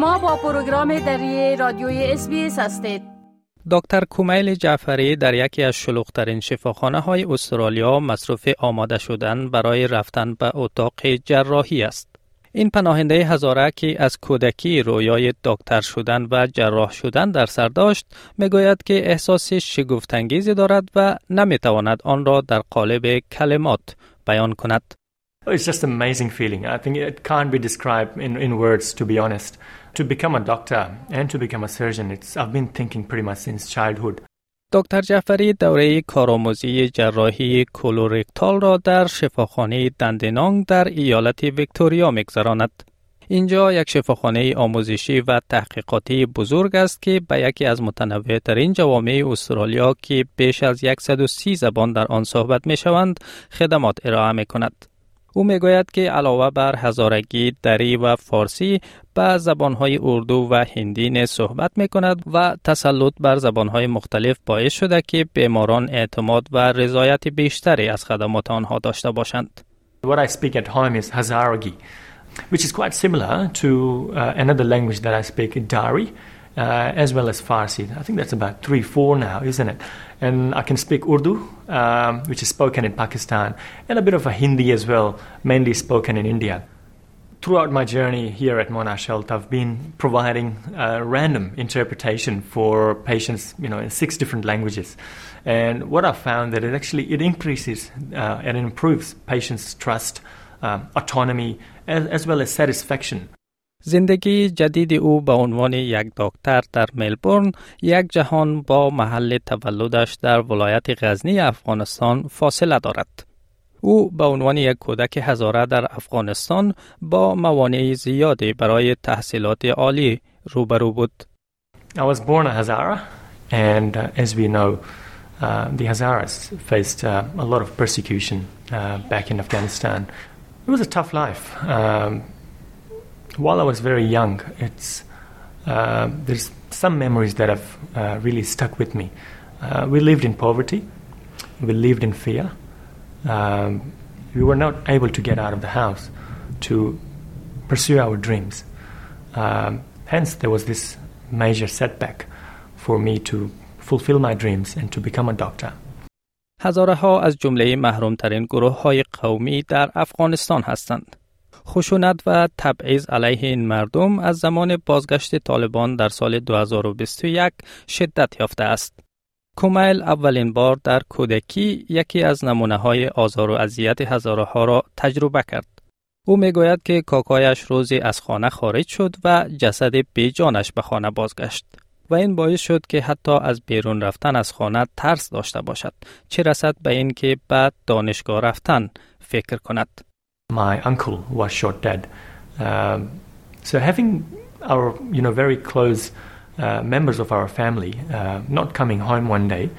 شما با پروگرام دری رادیوی اس هستید دکتر کومیل جعفری در یکی از شلوغترین شفاخانه های استرالیا مصروف آماده شدن برای رفتن به اتاق جراحی است. این پناهنده هزاره که از کودکی رویای دکتر شدن و جراح شدن در سر داشت می‌گوید که احساس شگفتانگیزی دارد و نمی‌تواند آن را در قالب کلمات بیان کند. It's just an amazing feeling. I think it can't be described in, in words, to be honest. To become a doctor and to become a surgeon, I've been thinking pretty much since childhood. دکتر جعفری دوره کارآموزی جراحی کولورکتال را در شفاخانه دندنانگ در ایالت ویکتوریا میگذراند. اینجا یک شفاخانه آموزشی و تحقیقاتی بزرگ است که به یکی از متنوع ترین جوامع استرالیا که بیش از 130 زبان در آن صحبت می شوند خدمات ارائه می کند. او می‌گوید که علاوه بر هزارگی دری و فارسی به زبانهای اردو و هندی نیز صحبت می کند و تسلط بر زبانهای مختلف باعث شده که بیماران اعتماد و رضایت بیشتری از خدمات آنها داشته باشند. What I speak at home is Hazaragi, which is quite similar to uh, another language that I speak, Dari. Uh, as well as Farsi. I think that's about three, four now, isn't it? And I can speak Urdu, um, which is spoken in Pakistan, and a bit of a Hindi as well, mainly spoken in India. Throughout my journey here at Monash Health, I've been providing uh, random interpretation for patients, you know, in six different languages. And what I've found that it actually it increases uh, and improves patients' trust, um, autonomy, as, as well as satisfaction. زندگی جدید او به عنوان یک دکتر در ملبورن یک جهان با محل تولدش در ولایت غزنی افغانستان فاصله دارد. او به عنوان یک کودک هزاره در افغانستان با موانع زیادی برای تحصیلات عالی روبرو بود. I was born a Hazara and uh, as we know uh, the Hazaras faced uh, a lot of persecution uh, back in Afghanistan. It was a tough life. Um, while I was very young, it's uh, there's some memories that have uh, really stuck with me. Uh, we lived in poverty, we lived in fear. Um, we were not able to get out of the house to pursue our dreams. Um, hence, there was this major setback for me to fulfill my dreams and to become a doctor. هزاره ها از جمله محرومترین گروه های قومی در افغانستان هستند. خشونت و تبعیض علیه این مردم از زمان بازگشت طالبان در سال 2021 شدت یافته است. کومیل اولین بار در کودکی یکی از نمونه های آزار و اذیت هزاره ها را تجربه کرد. او می‌گوید که کاکایش روزی از خانه خارج شد و جسد بیجانش به خانه بازگشت. و این باعث شد که حتی از بیرون رفتن از خانه ترس داشته باشد چه رسد به اینکه بعد دانشگاه رفتن فکر کند my uncle was shot dead. Um, so having our, you know, very close uh, members of our family uh, not coming home one day,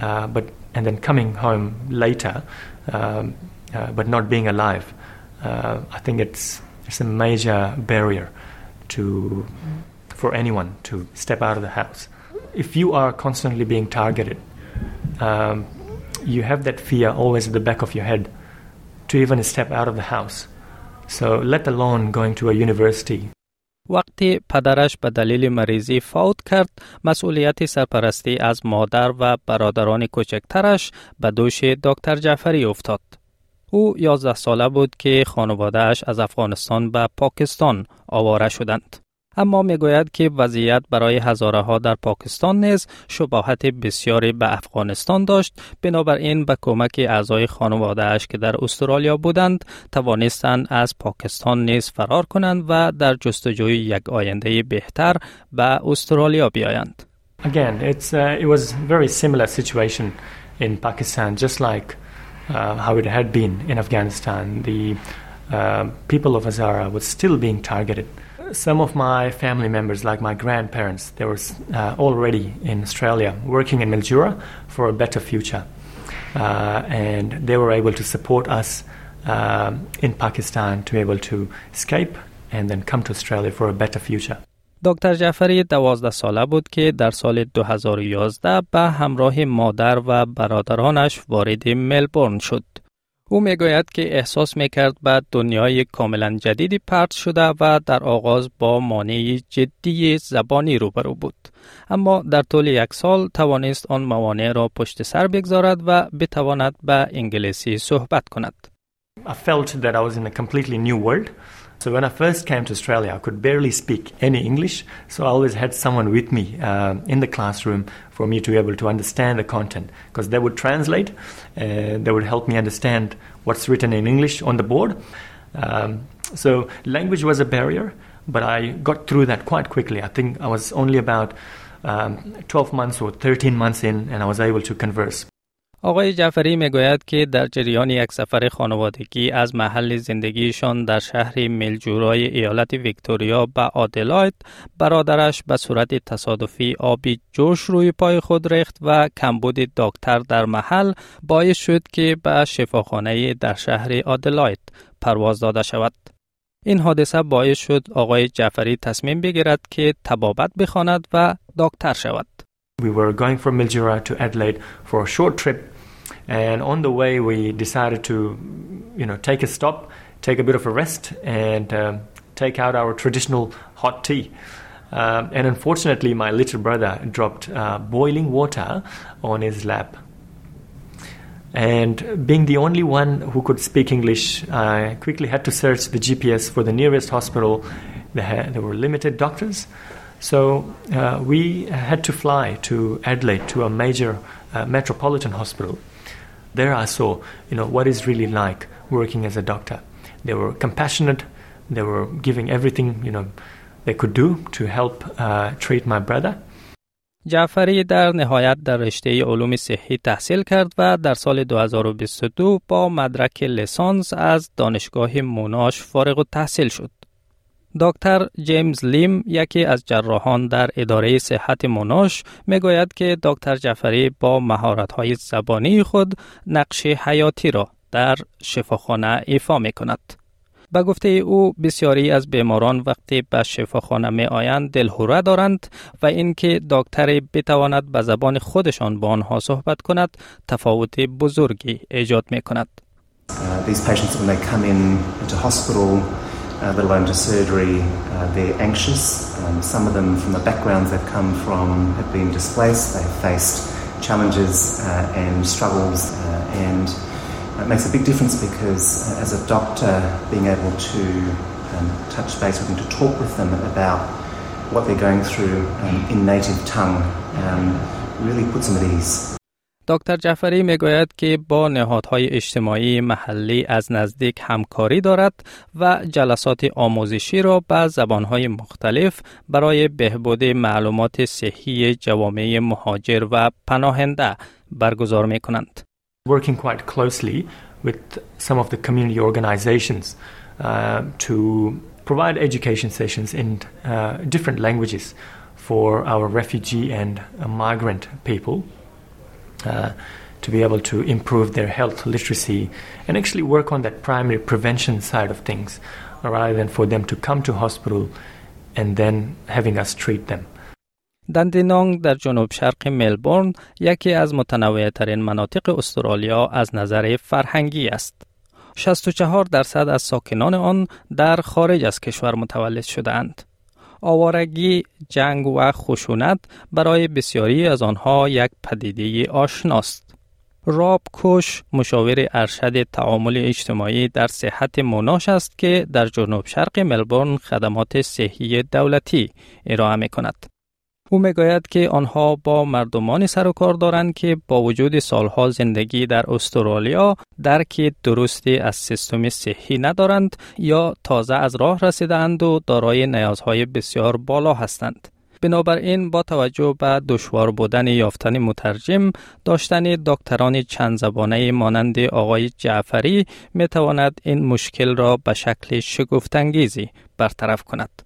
uh, but and then coming home later, um, uh, but not being alive, uh, I think it's it's a major barrier to for anyone to step out of the house. If you are constantly being targeted, um, you have that fear always at the back of your head to even step out of the house. So let alone going to a university. وقتی پدرش به دلیل مریضی فوت کرد، مسئولیت سرپرستی از مادر و برادران کوچکترش به دوش دکتر جعفری افتاد. او 11 ساله بود که خانوادهش از افغانستان به پاکستان آواره شدند. اما می‌گوید که وضعیت برای هزاره ها در پاکستان نیز شباهت بسیاری به افغانستان داشت بنابراین به کمک اعضای خانواده اش که در استرالیا بودند توانستند از پاکستان نیز فرار کنند و در جستجوی یک آینده بهتر به استرالیا بیایند Again, it's, uh, it was very similar situation in Pakistan, just like uh, how it had been in Afghanistan. The uh, people of Hazara were still being targeted. some of my family members, like my grandparents, they were uh, already in Australia working in Mildura for a better future. Uh, and they were able to support us uh, in Pakistan to be able to escape and then come to Australia for a better future. دکتر جعفری دوازده ساله بود که در سال 2011 به همراه مادر و برادرانش وارد ملبورن شد. او می‌گوید که احساس می‌کرد به دنیای کاملا جدیدی پرت شده و در آغاز با مانع جدی زبانی روبرو بود. اما در طول یک سال توانست آن موانع را پشت سر بگذارد و بتواند به انگلیسی صحبت کند. I felt that I was in a completely new world. So when I first came to Australia, I could barely speak any English. So I always had someone with me uh, in the classroom for me to be able to understand the content because they would translate, and they would help me understand what's written in English on the board. Um, so language was a barrier, but I got through that quite quickly. I think I was only about um, 12 months or 13 months in, and I was able to converse. آقای جعفری می‌گوید که در جریان یک سفر خانوادگی از محل زندگیشان در شهر ملجورای ایالت ویکتوریا به آدلاید برادرش به صورت تصادفی آبی جوش روی پای خود ریخت و کمبود دکتر در محل باعث شد که به شفاخانه در شهر آدلاید پرواز داده شود. این حادثه باعث شد آقای جعفری تصمیم بگیرد که تبابت بخواند و دکتر شود. We were going from Mildura to Adelaide for a short trip And on the way, we decided to, you know, take a stop, take a bit of a rest, and um, take out our traditional hot tea. Um, and unfortunately, my little brother dropped uh, boiling water on his lap. And being the only one who could speak English, I quickly had to search the GPS for the nearest hospital. There were limited doctors. So uh, we had to fly to Adelaide to a major uh, metropolitan hospital. There I saw, you know, what is really like working as a doctor. They were compassionate. They were giving everything, you know, they could do to help uh, treat my brother. جعفری در نهایت در رشته علوم صحی تحصیل کرد و در سال 2022 با مدرک لسانس از دانشگاه موناش فارغ و تحصیل شد. دکتر جیمز لیم یکی از جراحان در اداره صحت موناش می‌گوید که دکتر جعفری با مهارت‌های زبانی خود نقش حیاتی را در شفاخانه ایفا می کند. به گفته او بسیاری از بیماران وقتی به شفاخانه می آیند دلهوره دارند و اینکه دکتری بتواند به زبان خودشان با آنها صحبت کند تفاوت بزرگی ایجاد می کند. uh, let alone to surgery, uh, they're anxious. Um, some of them, from the backgrounds they've come from, have been displaced. They've faced challenges uh, and struggles, uh, and it makes a big difference because, uh, as a doctor, being able to um, touch base with them, to talk with them about what they're going through um, in native tongue, um, really puts them at ease. دکتر جعفری می‌گوید که با نهادهای اجتماعی محلی از نزدیک همکاری دارد و جلسات آموزشی را به زبانهای مختلف برای بهبود معلومات صحی جوامع مهاجر و پناهنده برگزار می کنند. Working quite closely with some of the community organizations uh, to provide education sessions in uh, different languages for our refugee and migrant people. Uh, to be able to improve their health literacy and actually work on that primary prevention side of things rather than for them to come to hospital and then having us treat them. دندینانگ در جنوب شرق ملبورن یکی از متنوع ترین مناطق استرالیا از نظر فرهنگی است. 64 درصد از ساکنان آن در خارج از کشور متولد شدهاند. آوارگی، جنگ و خشونت برای بسیاری از آنها یک پدیده آشناست. راب کوش مشاور ارشد تعامل اجتماعی در صحت مناش است که در جنوب شرق ملبورن خدمات صحی دولتی ارائه می کند. او می‌گوید که آنها با مردمانی سر و کار دارند که با وجود سالها زندگی در استرالیا درک درستی از سیستم صحی ندارند یا تازه از راه رسیدند و دارای نیازهای بسیار بالا هستند. بنابراین با توجه به دشوار بودن یافتن مترجم داشتن دکتران چند زبانه مانند آقای جعفری می تواند این مشکل را به شکل شگفتانگیزی برطرف کند.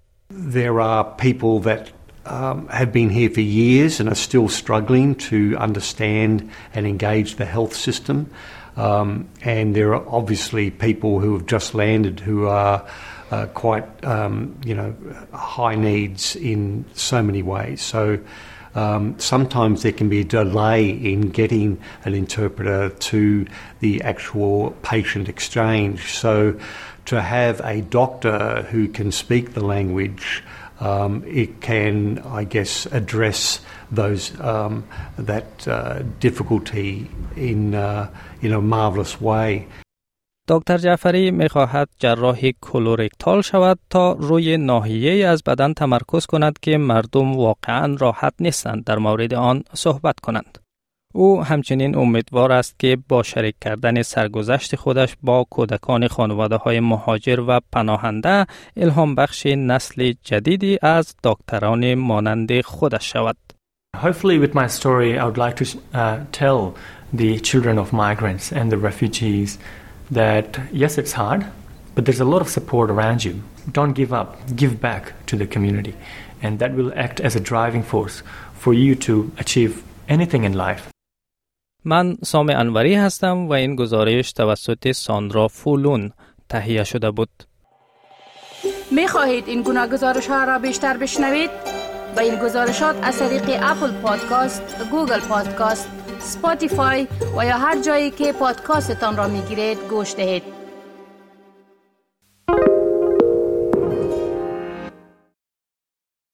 There are people that um, have been here for years and are still struggling to understand and engage the health system. Um, and there are obviously people who have just landed who are uh, quite, um, you know, high needs in so many ways. So um, sometimes there can be a delay in getting an interpreter to the actual patient exchange. So, to have a doctor who can speak the language, um, it can, I guess, address those um, that uh, difficulty in uh, in a marvelous way. دکتر جعفری می خواهد جراحی کلورکتال شود تا روی ناحیه از بدن تمرکز کند که مردم واقعا راحت نیستند در مورد آن صحبت کنند. او همچنین امیدوار است که با شریک کردن سرگذشت خودش با کودکان خانواده های مهاجر و پناهنده الهام بخش نسل جدیدی از دکتران مانند خودش شود. Hopefully with my story I would like to uh, tell the children of migrants and the refugees that yes, it's hard, but there's a lot of support around you. Don't give up, give back to the community, and that will act as a driving force for you to achieve anything in life. من سام انوری هستم و این گزارش توسط ساندرا فولون تهیه شده بود. می خواهید این گناه گزارش ها را بیشتر بشنوید؟ با این گزارشات از طریق اپل پادکاست، گوگل پادکاست، سپاتیفای و یا هر جایی که پادکاستتان را می گیرید گوش دهید.